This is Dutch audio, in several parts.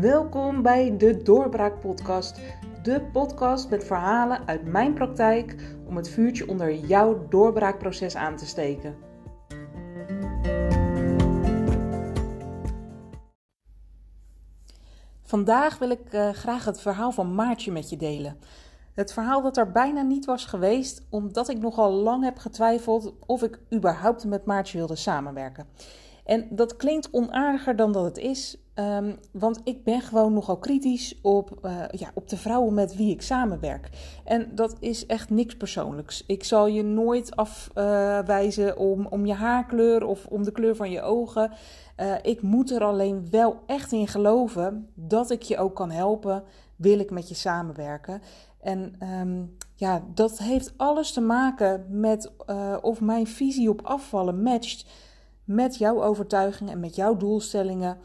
Welkom bij de Doorbraak Podcast. De podcast met verhalen uit mijn praktijk om het vuurtje onder jouw doorbraakproces aan te steken. Vandaag wil ik uh, graag het verhaal van Maartje met je delen. Het verhaal dat er bijna niet was geweest, omdat ik nogal lang heb getwijfeld of ik überhaupt met Maartje wilde samenwerken. En dat klinkt onaardiger dan dat het is, um, want ik ben gewoon nogal kritisch op, uh, ja, op de vrouwen met wie ik samenwerk. En dat is echt niks persoonlijks. Ik zal je nooit afwijzen om, om je haarkleur of om de kleur van je ogen. Uh, ik moet er alleen wel echt in geloven dat ik je ook kan helpen. Wil ik met je samenwerken? En um, ja, dat heeft alles te maken met of mijn visie op afvallen matcht met jouw overtuigingen en met jouw doelstellingen.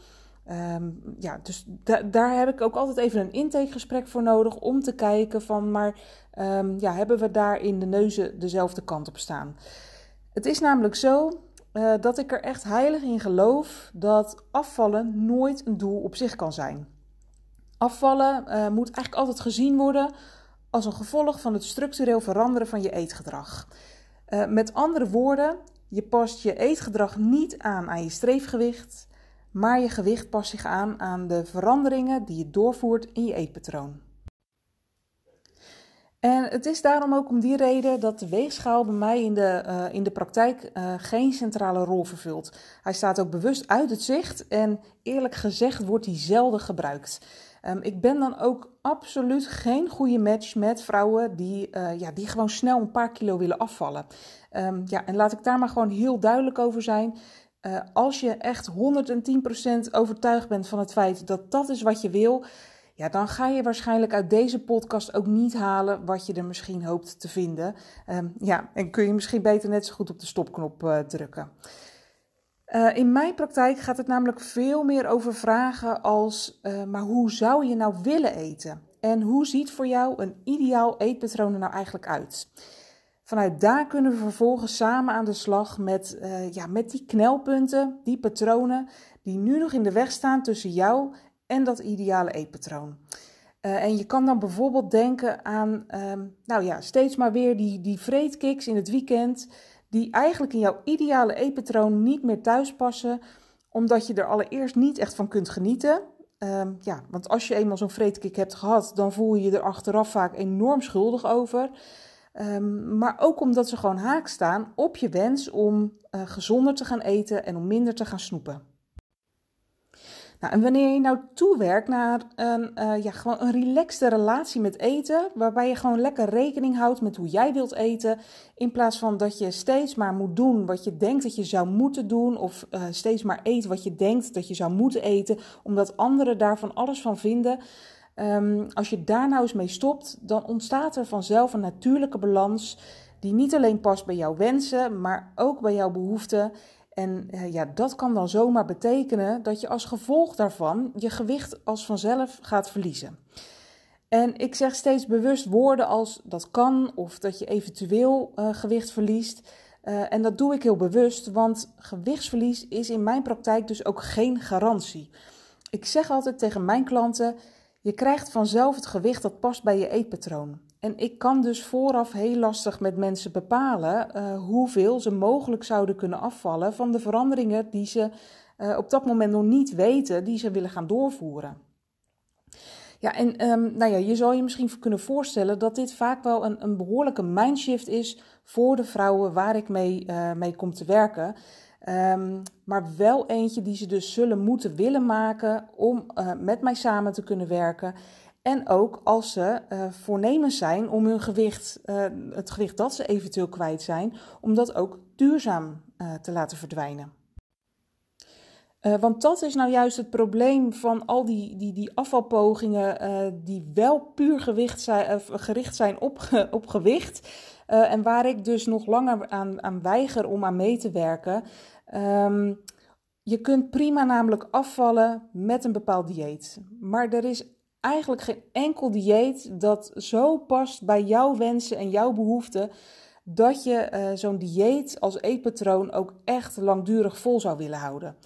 Um, ja, dus da daar heb ik ook altijd even een intakegesprek voor nodig om te kijken van, maar um, ja, hebben we daar in de neuzen dezelfde kant op staan? Het is namelijk zo uh, dat ik er echt heilig in geloof dat afvallen nooit een doel op zich kan zijn. Afvallen uh, moet eigenlijk altijd gezien worden als een gevolg van het structureel veranderen van je eetgedrag. Uh, met andere woorden, je past je eetgedrag niet aan aan je streefgewicht, maar je gewicht past zich aan aan de veranderingen die je doorvoert in je eetpatroon. En het is daarom ook om die reden dat de weegschaal bij mij in de, uh, in de praktijk uh, geen centrale rol vervult. Hij staat ook bewust uit het zicht en eerlijk gezegd wordt hij zelden gebruikt. Um, ik ben dan ook absoluut geen goede match met vrouwen die, uh, ja, die gewoon snel een paar kilo willen afvallen. Um, ja, en laat ik daar maar gewoon heel duidelijk over zijn. Uh, als je echt 110% overtuigd bent van het feit dat dat is wat je wil, ja, dan ga je waarschijnlijk uit deze podcast ook niet halen wat je er misschien hoopt te vinden. Um, ja, en kun je misschien beter net zo goed op de stopknop uh, drukken. Uh, in mijn praktijk gaat het namelijk veel meer over vragen als: uh, maar hoe zou je nou willen eten? En hoe ziet voor jou een ideaal eetpatroon er nou eigenlijk uit? Vanuit daar kunnen we vervolgens samen aan de slag met, uh, ja, met die knelpunten, die patronen die nu nog in de weg staan tussen jou en dat ideale eetpatroon. En je kan dan bijvoorbeeld denken aan, um, nou ja, steeds maar weer die, die vreetkicks in het weekend, die eigenlijk in jouw ideale eetpatroon niet meer thuis passen, omdat je er allereerst niet echt van kunt genieten. Um, ja, want als je eenmaal zo'n vreetkick hebt gehad, dan voel je je er achteraf vaak enorm schuldig over. Um, maar ook omdat ze gewoon haak staan op je wens om uh, gezonder te gaan eten en om minder te gaan snoepen. Nou, en wanneer je nou toewerkt naar een, uh, ja, gewoon een relaxte relatie met eten, waarbij je gewoon lekker rekening houdt met hoe jij wilt eten, in plaats van dat je steeds maar moet doen wat je denkt dat je zou moeten doen, of uh, steeds maar eet wat je denkt dat je zou moeten eten, omdat anderen daarvan alles van vinden. Um, als je daar nou eens mee stopt, dan ontstaat er vanzelf een natuurlijke balans die niet alleen past bij jouw wensen, maar ook bij jouw behoeften. En uh, ja, dat kan dan zomaar betekenen dat je als gevolg daarvan je gewicht als vanzelf gaat verliezen. En ik zeg steeds bewust woorden als dat kan of dat je eventueel uh, gewicht verliest. Uh, en dat doe ik heel bewust, want gewichtsverlies is in mijn praktijk dus ook geen garantie. Ik zeg altijd tegen mijn klanten: je krijgt vanzelf het gewicht dat past bij je eetpatroon. En ik kan dus vooraf heel lastig met mensen bepalen uh, hoeveel ze mogelijk zouden kunnen afvallen van de veranderingen die ze uh, op dat moment nog niet weten, die ze willen gaan doorvoeren. Ja, en um, nou ja, je zal je misschien kunnen voorstellen dat dit vaak wel een, een behoorlijke mindshift is voor de vrouwen waar ik mee, uh, mee kom te werken. Um, maar wel eentje die ze dus zullen moeten willen maken om uh, met mij samen te kunnen werken. En ook als ze uh, voornemens zijn om hun gewicht, uh, het gewicht dat ze eventueel kwijt zijn, om dat ook duurzaam te laten verdwijnen. want dat is nou juist het probleem van al die, die, die afvalpogingen die wel puur gewicht zijn, gericht zijn op, op gewicht. en waar ik dus nog langer aan, aan weiger om aan mee te werken. Um, je kunt prima namelijk afvallen met een bepaald dieet. Maar er is eigenlijk geen enkel dieet dat zo past bij jouw wensen en jouw behoeften. Dat je uh, zo'n dieet als eetpatroon ook echt langdurig vol zou willen houden.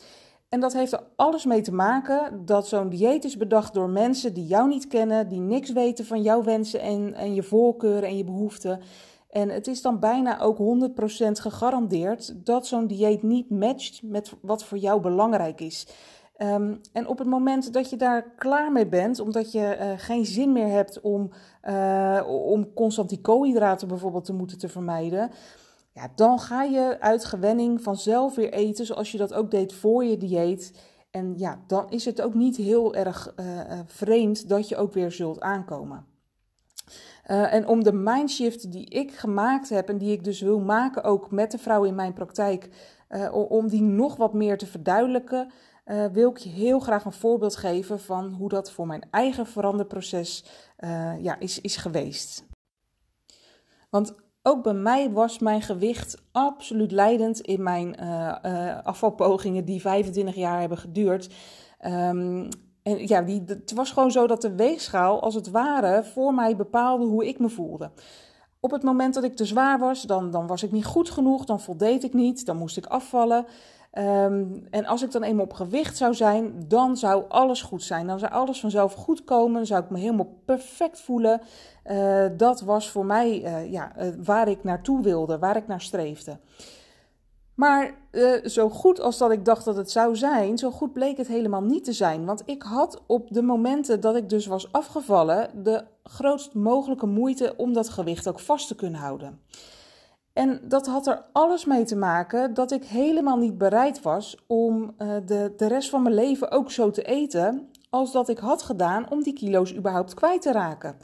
En dat heeft er alles mee te maken dat zo'n dieet is bedacht door mensen die jou niet kennen, die niks weten van jouw wensen en, en je voorkeuren en je behoeften. En het is dan bijna ook 100% gegarandeerd dat zo'n dieet niet matcht met wat voor jou belangrijk is. Ehm, en op het moment dat je daar klaar mee bent, omdat je uh, geen zin meer hebt om, uh, om constant die koolhydraten bijvoorbeeld te moeten te vermijden, ja, dan ga je uit gewenning vanzelf weer eten zoals je dat ook deed voor je dieet. En ja, dan is het ook niet heel erg uh, vreemd dat je ook weer zult aankomen. Uh, en om de mindshift die ik gemaakt heb en die ik dus wil maken, ook met de vrouwen in mijn praktijk, uh, om die nog wat meer te verduidelijken, uh, wil ik je heel graag een voorbeeld geven van hoe dat voor mijn eigen veranderproces ja, is, is geweest. Want ook bij mij was mijn gewicht absoluut leidend in mijn afvalpogingen die 25 jaar hebben geduurd. Um, en ja, die, het was gewoon zo dat de weegschaal, als het ware, voor mij bepaalde hoe ik me voelde. Op het moment dat ik te zwaar was, dan, dan was ik niet goed genoeg, dan voldeed ik niet, dan moest ik afvallen. Um, en als ik dan eenmaal op gewicht zou zijn, dan zou alles goed zijn. Dan zou alles vanzelf goed komen, zou ik me helemaal perfect voelen. Uh, dat was voor mij uh, ja, uh, waar ik naartoe wilde, waar ik naar streefde. Maar uh, zo goed als dat ik dacht dat het zou zijn, zo goed bleek het helemaal niet te zijn. Want ik had op de momenten dat ik dus was afgevallen, de grootst mogelijke moeite om dat gewicht ook vast te kunnen houden. En dat had er alles mee te maken dat ik helemaal niet bereid was om uh, de, de rest van mijn leven ook zo te eten als dat ik had gedaan om die kilo's überhaupt kwijt te raken.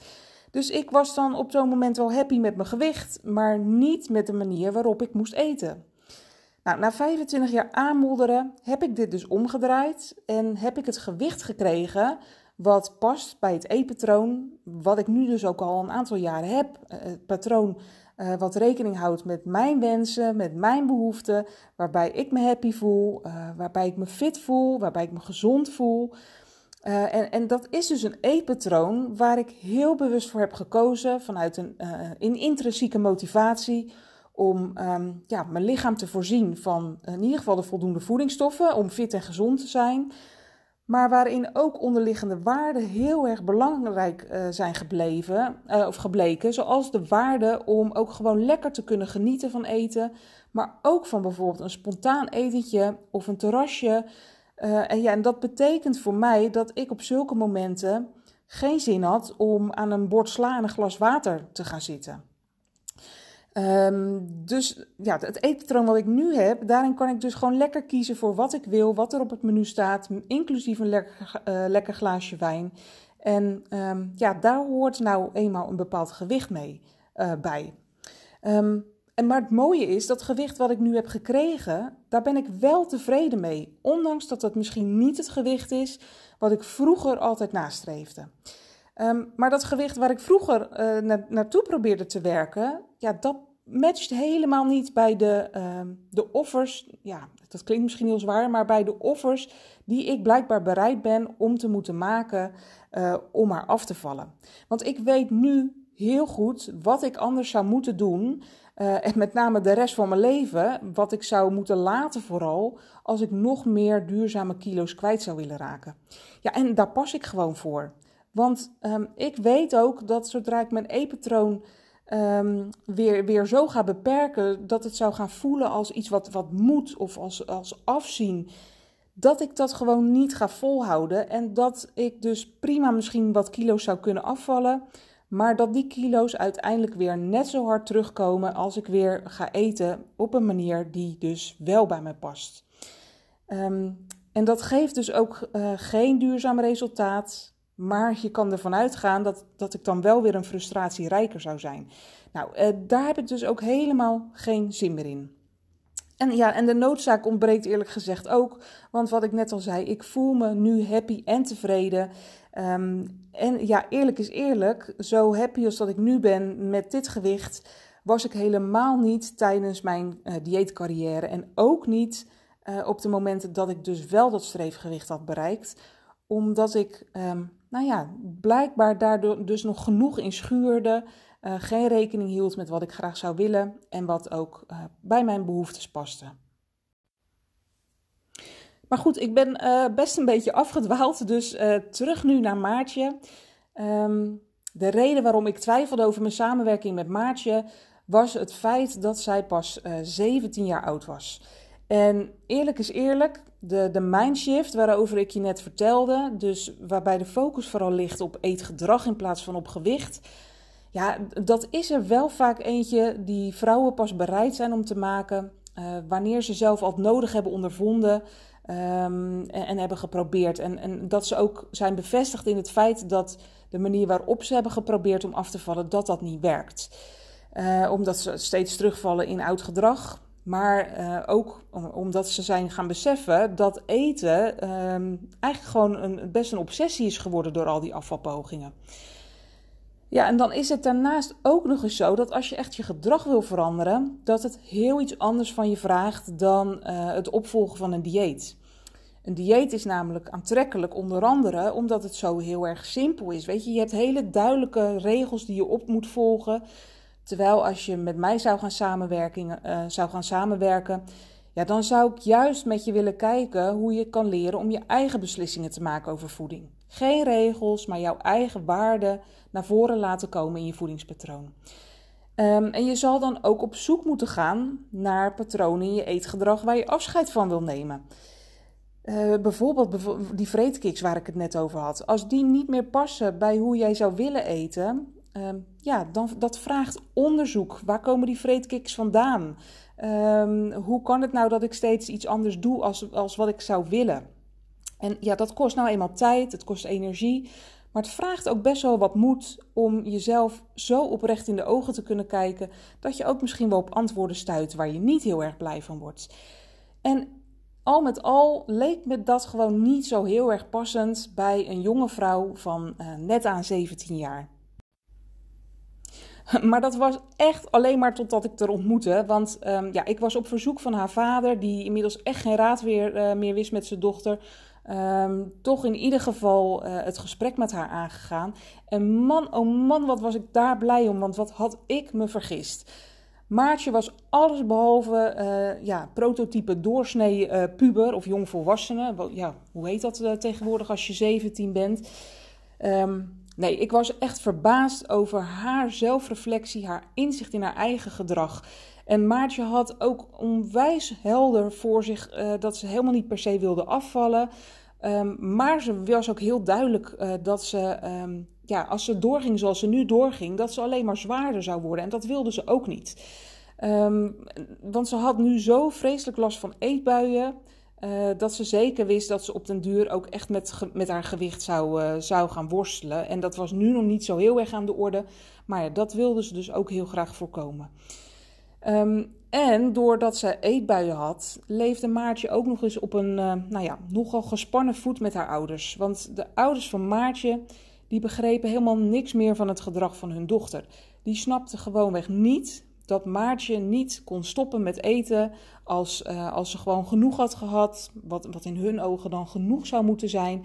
Dus ik was dan op zo'n moment wel happy met mijn gewicht, maar niet met de manier waarop ik moest eten. Nou, na 25 jaar aanmodderen heb ik dit dus omgedraaid en heb ik het gewicht gekregen wat past bij het E-patroon, wat ik nu dus ook al een aantal jaren heb. Eh, het patroon uh, wat rekening houdt met mijn wensen, met mijn behoeften, waarbij ik me happy voel, uh, waarbij ik me fit voel, waarbij ik me gezond voel. En, en, dat is dus een E-patroon waar ik heel bewust voor heb gekozen vanuit een, een intrinsieke motivatie om um, ja, mijn lichaam te voorzien van in ieder geval de voldoende voedingsstoffen om fit en gezond te zijn. Maar waarin ook onderliggende waarden heel erg belangrijk uh, zijn gebleven, uh, of gebleken. Zoals de waarde om ook gewoon lekker te kunnen genieten van eten. Maar ook van bijvoorbeeld een spontaan etentje of een terrasje. Uh, en, ja, en dat betekent voor mij dat ik op zulke momenten geen zin had om aan een bord sla en een glas water te gaan zitten. Um, dus ja, het eetpatroon wat ik nu heb, daarin kan ik dus gewoon lekker kiezen voor wat ik wil, wat er op het menu staat, inclusief een lekker, uh, lekker glaasje wijn. En um, ja, daar hoort nou eenmaal een bepaald gewicht mee uh, bij. Um, en maar het mooie is, dat gewicht wat ik nu heb gekregen, daar ben ik wel tevreden mee. Ondanks dat dat misschien niet het gewicht is wat ik vroeger altijd nastreefde. Um, maar dat gewicht waar ik vroeger na naartoe probeerde te werken, ja, dat matcht helemaal niet bij de, uh, de offers. Ja, dat klinkt misschien heel zwaar, maar bij de offers die ik blijkbaar bereid ben om te moeten maken uh, om maar af te vallen. Want ik weet nu heel goed wat ik anders zou moeten doen. Uh, en met name de rest van mijn leven, wat ik zou moeten laten vooral, als ik nog meer duurzame kilo's kwijt zou willen raken. Ja, en daar pas ik gewoon voor. Want um, ik weet ook dat zodra ik mijn e-patroon um, weer, weer zo ga beperken, dat het zou gaan voelen als iets wat, wat moet of als, als afzien. Dat ik dat gewoon niet ga volhouden. En dat ik dus prima misschien wat kilo's zou kunnen afvallen. Maar dat die kilo's uiteindelijk weer net zo hard terugkomen als ik weer ga eten op een manier die dus wel bij me past. Um, en dat geeft dus ook uh, geen duurzaam resultaat. Maar je kan ervan uitgaan dat, dat ik dan wel weer een frustratie rijker zou zijn. Nou, eh, daar heb ik dus ook helemaal geen zin meer in. En ja, en de noodzaak ontbreekt eerlijk gezegd ook. Want wat ik net al zei, ik voel me nu happy en tevreden. Um, en ja, eerlijk is eerlijk, zo happy als dat ik nu ben met dit gewicht, was ik helemaal niet tijdens mijn uh, dieetcarrière. En ook niet uh, op de momenten dat ik dus wel dat streefgewicht had bereikt. Omdat ik um, nou ja, blijkbaar daardoor dus nog genoeg in schuurde, uh, geen rekening hield met wat ik graag zou willen en wat ook uh, bij mijn behoeftes paste. Maar goed, ik ben uh, best een beetje afgedwaald, dus terug nu naar Maartje. Um, de reden waarom ik twijfelde over mijn samenwerking met Maartje was het feit dat zij pas uh, 17 jaar oud was. En eerlijk is eerlijk, de, de mindshift waarover ik je net vertelde, dus waarbij de focus vooral ligt op eetgedrag in plaats van op gewicht, ja, dat is er wel vaak eentje die vrouwen pas bereid zijn om te maken uh, wanneer ze zelf al nodig hebben ondervonden um, en, en, hebben geprobeerd. En, en dat ze ook zijn bevestigd in het feit dat de manier waarop ze hebben geprobeerd om af te vallen, dat dat niet werkt. Uh, omdat ze steeds terugvallen in oud gedrag. Maar uh, ook omdat ze zijn gaan beseffen dat eten um, eigenlijk gewoon een, best een obsessie is geworden door al die afvalpogingen. Ja, en dan is het daarnaast ook nog eens zo dat als je echt je gedrag wil veranderen, dat het heel iets anders van je vraagt dan uh, het opvolgen van een dieet. Een dieet is namelijk aantrekkelijk, onder andere omdat het zo heel erg simpel is. Weet je, je hebt hele duidelijke regels die je op moet volgen. Terwijl als je met mij zou gaan, samenwerken, uh, zou gaan samenwerken, ja, dan zou ik juist met je willen kijken hoe je kan leren om je eigen beslissingen te maken over voeding. Geen regels, maar jouw eigen waarden naar voren laten komen in je voedingspatroon. Um, en je zal dan ook op zoek moeten gaan naar patronen in je eetgedrag waar je afscheid van wil nemen. Uh, bijvoorbeeld die vreedkiks waar ik het net over had. Als die niet meer passen bij hoe jij zou willen eten, um, ja, dan dat vraagt onderzoek. Waar komen die vreedkiks vandaan? Um, hoe kan het nou dat ik steeds iets anders doe als, als wat ik zou willen? En ja, dat kost nou eenmaal tijd, het kost energie. Maar het vraagt ook best wel wat moed om jezelf zo oprecht in de ogen te kunnen kijken dat je ook misschien wel op antwoorden stuit waar je niet heel erg blij van wordt. En al met al leek me dat gewoon niet zo heel erg passend bij een jonge vrouw van uh, net aan 17 jaar. Maar dat was echt alleen maar totdat ik haar ontmoette. Want um, ja, ik was op verzoek van haar vader, die inmiddels echt geen raad uh, meer wist met zijn dochter. Um, toch in ieder geval uh, het gesprek met haar aangegaan. En man, oh man, wat was ik daar blij om, want wat had ik me vergist. Maartje was allesbehalve uh, ja, prototype doorsnee puber of jongvolwassene. Ja, hoe heet dat tegenwoordig als je 17 bent? Um, nee, ik was echt verbaasd over haar zelfreflectie, haar inzicht in haar eigen gedrag. En Maartje had ook onwijs helder voor zich dat ze helemaal niet per se wilde afvallen. Um, maar ze was ook heel duidelijk dat ze um, ja, als ze doorging zoals ze nu doorging, dat ze alleen maar zwaarder zou worden. En dat wilde ze ook niet. Um, want ze had nu zo vreselijk last van eetbuien. Uh, dat ze zeker wist dat ze op den duur ook echt met, met haar gewicht zou, uh, zou gaan worstelen. En dat was nu nog niet zo heel erg aan de orde. Maar dat wilde ze dus ook heel graag voorkomen. Um, en doordat ze eetbuien had, leefde Maartje ook nog eens op een uh, nou ja, nogal gespannen voet met haar ouders. Want de ouders van Maartje die begrepen helemaal niks meer van het gedrag van hun dochter. Die snapten gewoonweg niet dat Maartje niet kon stoppen met eten als, uh, als ze gewoon genoeg had gehad, wat, wat in hun ogen dan genoeg zou moeten zijn.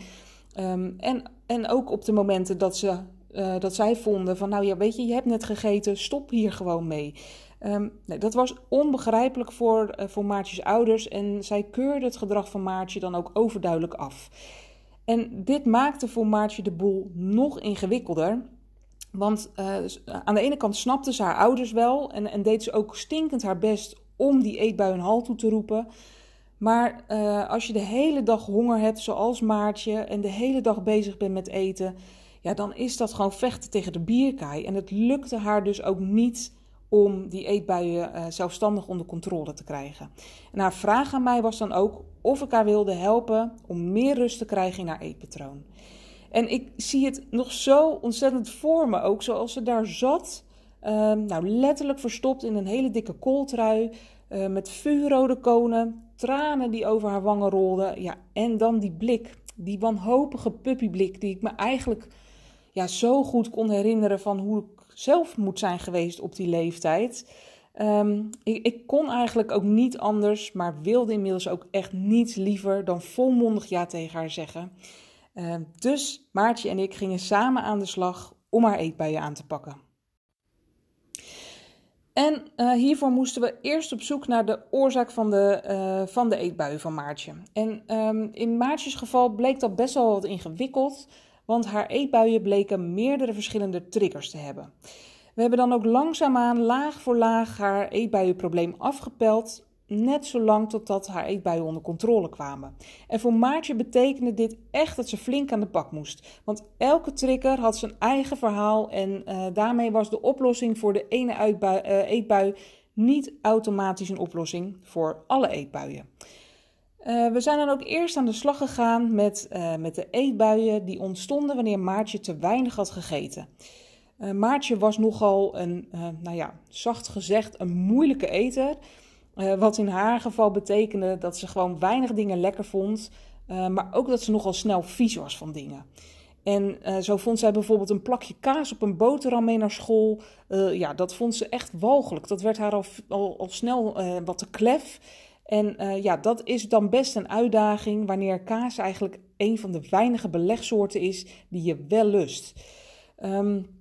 Um, en, en ook op de momenten dat, ze, uh, dat zij vonden van, nou ja, weet je, je hebt net gegeten, stop hier gewoon mee. Um, nee, dat was onbegrijpelijk voor, uh, voor Maartjes ouders en zij keurde het gedrag van Maartje dan ook overduidelijk af. En dit maakte voor Maartje de boel nog ingewikkelder. Want aan de ene kant snapte ze haar ouders wel en, en deed ze ook stinkend haar best om die eetbui een halt toe te roepen. Maar uh, als je de hele dag honger hebt, zoals Maartje, en de hele dag bezig bent met eten, ja, dan is dat gewoon vechten tegen de bierkaai. En het lukte haar dus ook niet om die eetbuien uh, zelfstandig onder controle te krijgen. En haar vraag aan mij was dan ook of ik haar wilde helpen om meer rust te krijgen in haar eetpatroon. En ik zie het nog zo ontzettend voor me, ook zoals ze daar zat. Uh, nou, letterlijk verstopt in een hele dikke kooltrui. Uh, met vuurrode konen, tranen die over haar wangen rolden. Ja, en dan die blik, die wanhopige puppyblik, die ik me eigenlijk ja, zo goed kon herinneren van hoe ik zelf moet zijn geweest op die leeftijd. Um, ik, ik, kon eigenlijk ook niet anders, maar wilde inmiddels ook echt niets liever dan volmondig ja tegen haar zeggen. Uh, dus Maartje en ik gingen samen aan de slag om haar eetbuien aan te pakken. En uh, hiervoor moesten we eerst op zoek naar de oorzaak van de, uh, van de eetbuien van Maartje. En um, in Maartjes geval bleek dat best wel wat ingewikkeld, want haar eetbuien bleken meerdere verschillende triggers te hebben. We hebben dan ook langzaamaan laag voor laag haar eetbuienprobleem afgepeld net zo lang totdat haar eetbuien onder controle kwamen. En voor Maartje betekende dit echt dat ze flink aan de pak moest. Want elke trigger had zijn eigen verhaal en uh, daarmee was de oplossing voor de ene uh, eetbui niet automatisch een oplossing voor alle eetbuien. Uh, we zijn dan ook eerst aan de slag gegaan met, met de eetbuien die ontstonden wanneer Maartje te weinig had gegeten. Maartje was nogal een, nou ja, zacht gezegd, een moeilijke eter. Uh, wat in haar geval betekende dat ze gewoon weinig dingen lekker vond, uh, maar ook dat ze nogal snel vies was van dingen. En uh, zo vond zij bijvoorbeeld een plakje kaas op een boterham mee naar school. ja, dat vond ze echt walgelijk. Dat werd haar al, al, al snel wat te klef. En ja, dat is dan best een uitdaging wanneer kaas eigenlijk een van de weinige belegsoorten is die je wel lust. Um,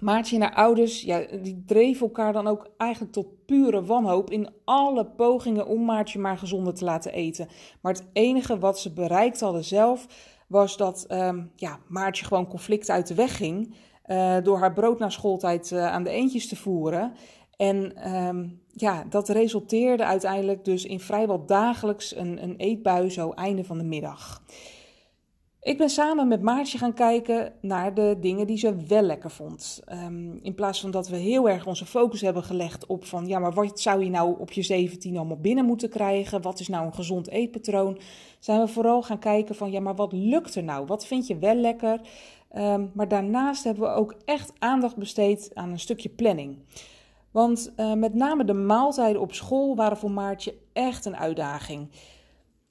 Maartje en haar ouders, ja, die dreven elkaar dan ook eigenlijk tot pure wanhoop in alle pogingen om Maartje maar gezonder te laten eten. Maar het enige wat ze bereikt hadden zelf, was dat um, ja, Maartje gewoon conflict uit de weg ging. Uh, door haar brood na schooltijd uh, aan de eentjes te voeren. En um, ja, dat resulteerde uiteindelijk dus in vrijwel dagelijks een, een eetbui zo einde van de middag. Ik ben samen met Maartje gaan kijken naar de dingen die ze wel lekker vond. Um, in plaats van dat we heel erg onze focus hebben gelegd op van ja, maar wat zou je nou op je 17 allemaal binnen moeten krijgen? Wat is nou een gezond eetpatroon? Zijn we vooral gaan kijken van ja, maar wat lukt er nou? Wat vind je wel lekker? Um, maar daarnaast hebben we ook echt aandacht besteed aan een stukje planning. Want uh, met name de maaltijden op school waren voor Maartje echt een uitdaging.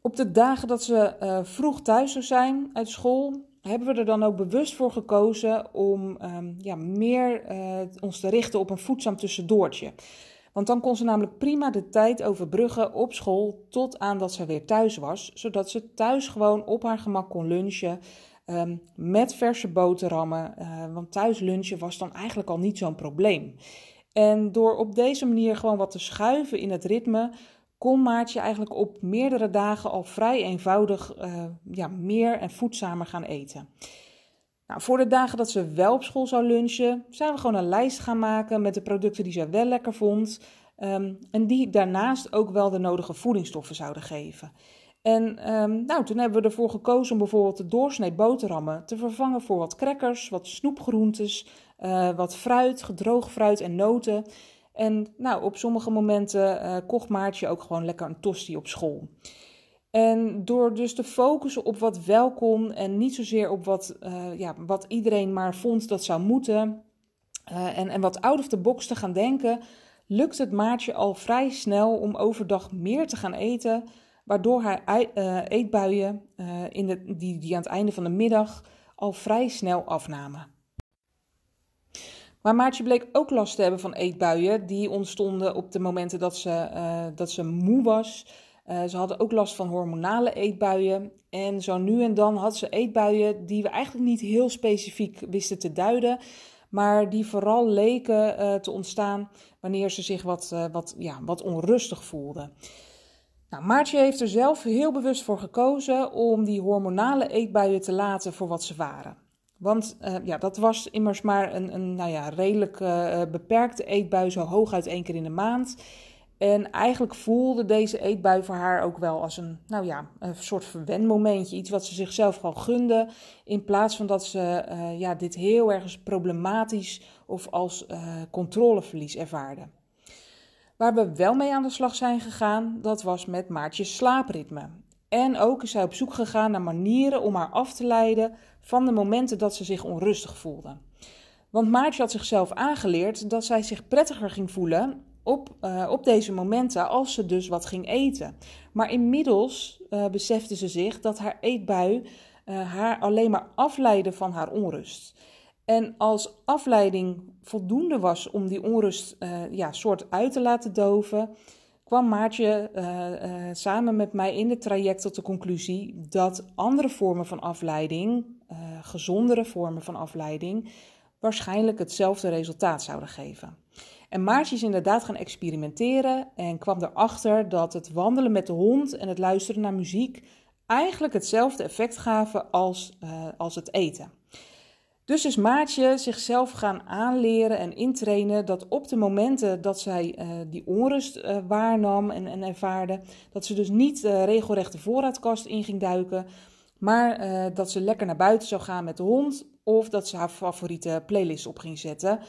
Op de dagen dat ze uh, vroeg thuis zou zijn uit school, hebben we er dan ook bewust voor gekozen om um, ja, meer uh, ons te richten op een voedzaam tussendoortje. Want dan kon ze namelijk prima de tijd overbruggen op school tot aan dat ze weer thuis was, zodat ze thuis gewoon op haar gemak kon lunchen. Um, met verse boterhammen, uh, want thuis lunchen was dan eigenlijk al niet zo'n probleem. En door op deze manier gewoon wat te schuiven in het ritme, kon Maartje eigenlijk op meerdere dagen al vrij eenvoudig uh, ja, meer en voedzamer gaan eten. Nou, voor de dagen dat ze wel op school zou lunchen, zijn we gewoon een lijst gaan maken met de producten die ze wel lekker vond. Um, en die daarnaast ook wel de nodige voedingsstoffen zouden geven. En um, nou, toen hebben we ervoor gekozen om bijvoorbeeld de doorsnee boterhammen te vervangen voor wat crackers, wat snoepgroentes, uh, wat fruit, gedroogd fruit en noten. En nou, op sommige momenten uh, kocht Maartje ook gewoon lekker een tosti op school. En door dus te focussen op wat wel kon en niet zozeer op wat, uh, ja, wat iedereen maar vond dat zou moeten. Uh, en, en wat out of the box te gaan denken, lukt het Maartje al vrij snel om overdag meer te gaan eten. Waardoor haar eetbuien in de, die, die aan het einde van de middag al vrij snel afnamen. Maar Maartje bleek ook last te hebben van eetbuien. Die ontstonden op de momenten dat ze, uh, dat ze moe was. Uh, ze hadden ook last van hormonale eetbuien. En zo nu en dan had ze eetbuien die we eigenlijk niet heel specifiek wisten te duiden. Maar die vooral leken uh, te ontstaan wanneer ze zich wat, wat, ja, wat onrustig voelde. Nou, Maartje heeft er zelf heel bewust voor gekozen om die hormonale eetbuien te laten voor wat ze waren. Want uh, ja, dat was immers maar een, een nou ja, redelijk uh, beperkte eetbui, zo hooguit één keer in de maand. En eigenlijk voelde deze eetbui voor haar ook wel als een, nou ja, een soort verwenmomentje. Iets wat ze zichzelf gewoon gunde. In plaats van dat ze ja, dit heel erg problematisch of als controleverlies ervaarde. Waar we wel mee aan de slag zijn gegaan, dat was met Maartjes slaapritme. En ook is zij op zoek gegaan naar manieren om haar af te leiden van de momenten dat ze zich onrustig voelde. Want Maartje had zichzelf aangeleerd dat zij zich prettiger ging voelen op, uh, op deze momenten als ze dus wat ging eten. Maar inmiddels uh, besefte ze zich dat haar eetbui uh, haar alleen maar afleidde van haar onrust. En als afleiding voldoende was om die onrust ja, soort uit te laten doven, kwam Maartje uh, uh, samen met mij in het traject tot de conclusie dat andere vormen van afleiding, uh, gezondere vormen van afleiding, waarschijnlijk hetzelfde resultaat zouden geven. En Maartje is inderdaad gaan experimenteren en kwam erachter dat het wandelen met de hond en het luisteren naar muziek eigenlijk hetzelfde effect gaven als, als het eten. Dus is Maartje zichzelf gaan aanleren en intrainen dat op de momenten dat zij uh, die onrust uh, waarnam en, en, ervaarde, dat ze dus niet uh, regelrecht de voorraadkast in ging duiken, maar dat ze lekker naar buiten zou gaan met de hond of dat ze haar favoriete playlist op ging zetten.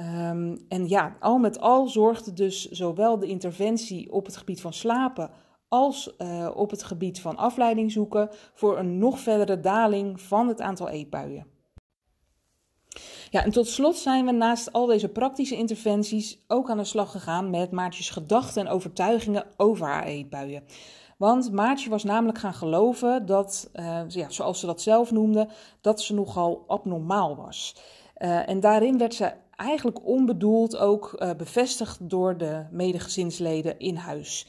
Um, en ja, al met al zorgde dus zowel de interventie op het gebied van slapen als op het gebied van afleiding zoeken voor een nog verdere daling van het aantal eetbuien. Ja, en tot slot zijn we naast al deze praktische interventies ook aan de slag gegaan met Maartjes gedachten en overtuigingen over haar eetbuien. Want Maartje was namelijk gaan geloven dat, uh, ja, zoals ze dat zelf noemde, dat ze nogal abnormaal was. Uh, en daarin werd ze eigenlijk onbedoeld ook uh, bevestigd door de medegezinsleden in huis.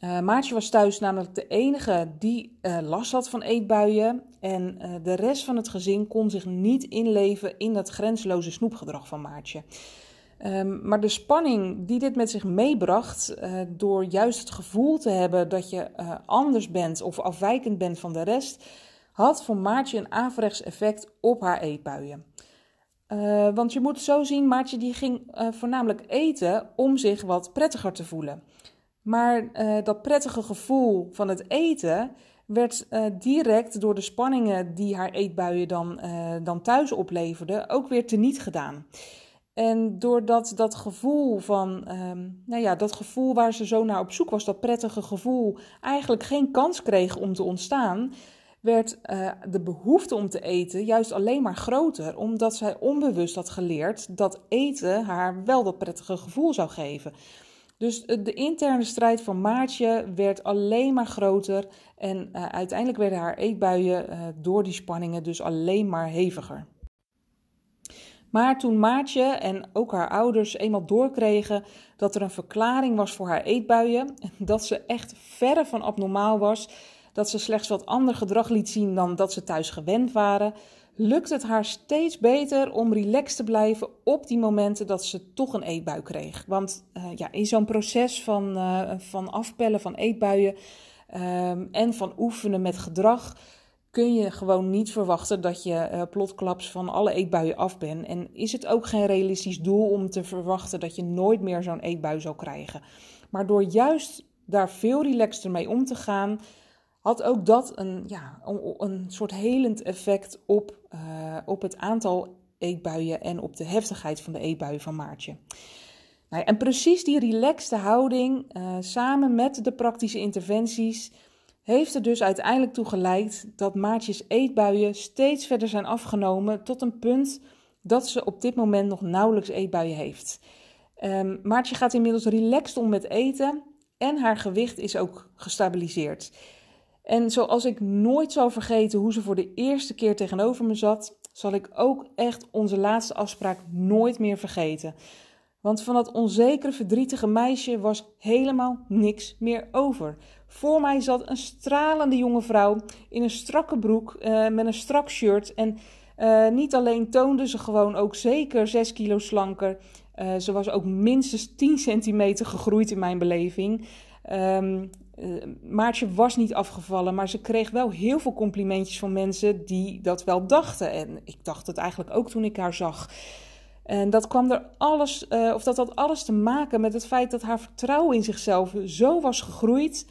Uh, Maartje was thuis namelijk de enige die uh, last had van eetbuien. En uh, de rest van het gezin kon zich niet inleven in dat grenzeloze snoepgedrag van Maartje. Um, maar de spanning die dit met zich meebracht, door juist het gevoel te hebben dat je anders bent of afwijkend bent van de rest, had voor Maartje een averechts effect op haar eetbuien. want je moet zo zien, Maartje die ging voornamelijk eten om zich wat prettiger te voelen. Maar uh, dat prettige gevoel van het eten werd uh, direct door de spanningen die haar eetbuien dan, uh, dan thuis opleverden ook weer teniet gedaan. En doordat dat gevoel van, um, nou ja, dat gevoel waar ze zo naar op zoek was, dat prettige gevoel, eigenlijk geen kans kreeg om te ontstaan, werd de behoefte om te eten juist alleen maar groter, omdat zij onbewust had geleerd dat eten haar wel dat prettige gevoel zou geven. Dus de interne strijd van Maartje werd alleen maar groter en uh, uiteindelijk werden haar eetbuien uh, door die spanningen dus alleen maar heviger. Maar toen Maartje en ook haar ouders eenmaal doorkregen dat er een verklaring was voor haar eetbuien, dat ze echt verre van abnormaal was, dat ze slechts wat ander gedrag liet zien dan dat ze thuis gewend waren, lukt het haar steeds beter om relaxed te blijven op die momenten dat ze toch een eetbui kreeg. Want uh, ja, in zo'n proces van, uh, van afpellen van eetbuien um, en van oefenen met gedrag kun je gewoon niet verwachten dat je uh, plotklaps van alle eetbuien af bent. En is het ook geen realistisch doel om te verwachten dat je nooit meer zo'n eetbui zal krijgen. Maar door juist daar veel relaxter mee om te gaan, had ook dat een, ja, een soort helend effect op, uh, op het aantal eetbuien en op de heftigheid van de eetbuien van Maartje. Nou, en precies die relaxte houding, uh, samen met de praktische interventies, heeft er dus uiteindelijk toe geleid dat Maartjes eetbuien steeds verder zijn afgenomen tot een punt dat ze op dit moment nog nauwelijks eetbuien heeft. Um, Maartje gaat inmiddels relaxed om met eten en haar gewicht is ook gestabiliseerd. En zoals ik nooit zal vergeten hoe ze voor de eerste keer tegenover me zat, zal ik ook echt onze laatste afspraak nooit meer vergeten. Want van dat onzekere, verdrietige meisje was helemaal niks meer over. Voor mij zat een stralende jonge vrouw in een strakke broek uh, met een strak shirt. En uh, niet alleen toonde ze gewoon ook zeker 6 kilo slanker. Uh, ze was ook minstens 10 centimeter gegroeid in mijn beleving. Um, uh, Maartje was niet afgevallen, maar ze kreeg wel heel veel complimentjes van mensen die dat wel dachten. En ik dacht het eigenlijk ook toen ik haar zag. En dat kwam er alles, uh, of dat had alles te maken met het feit dat haar vertrouwen in zichzelf zo was gegroeid.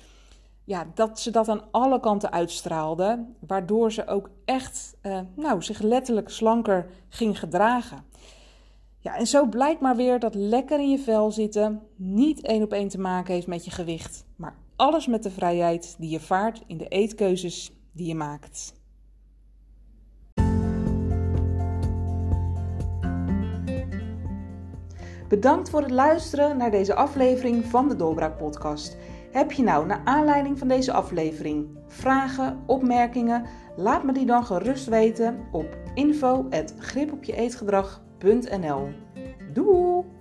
Ja, dat ze dat aan alle kanten uitstraalde. Waardoor ze ook echt, uh, nou, zich letterlijk slanker ging gedragen. Ja, en zo blijkt maar weer dat lekker in je vel zitten niet één op één te maken heeft met je gewicht, maar alles met de vrijheid die je vaart in de eetkeuzes die je maakt. Bedankt voor het luisteren naar deze aflevering van de Doorbraak Podcast. Heb je nou, naar aanleiding van deze aflevering, vragen, opmerkingen? Laat me die dan gerust weten op info.gripopjeeetgedrag.nl. Doei!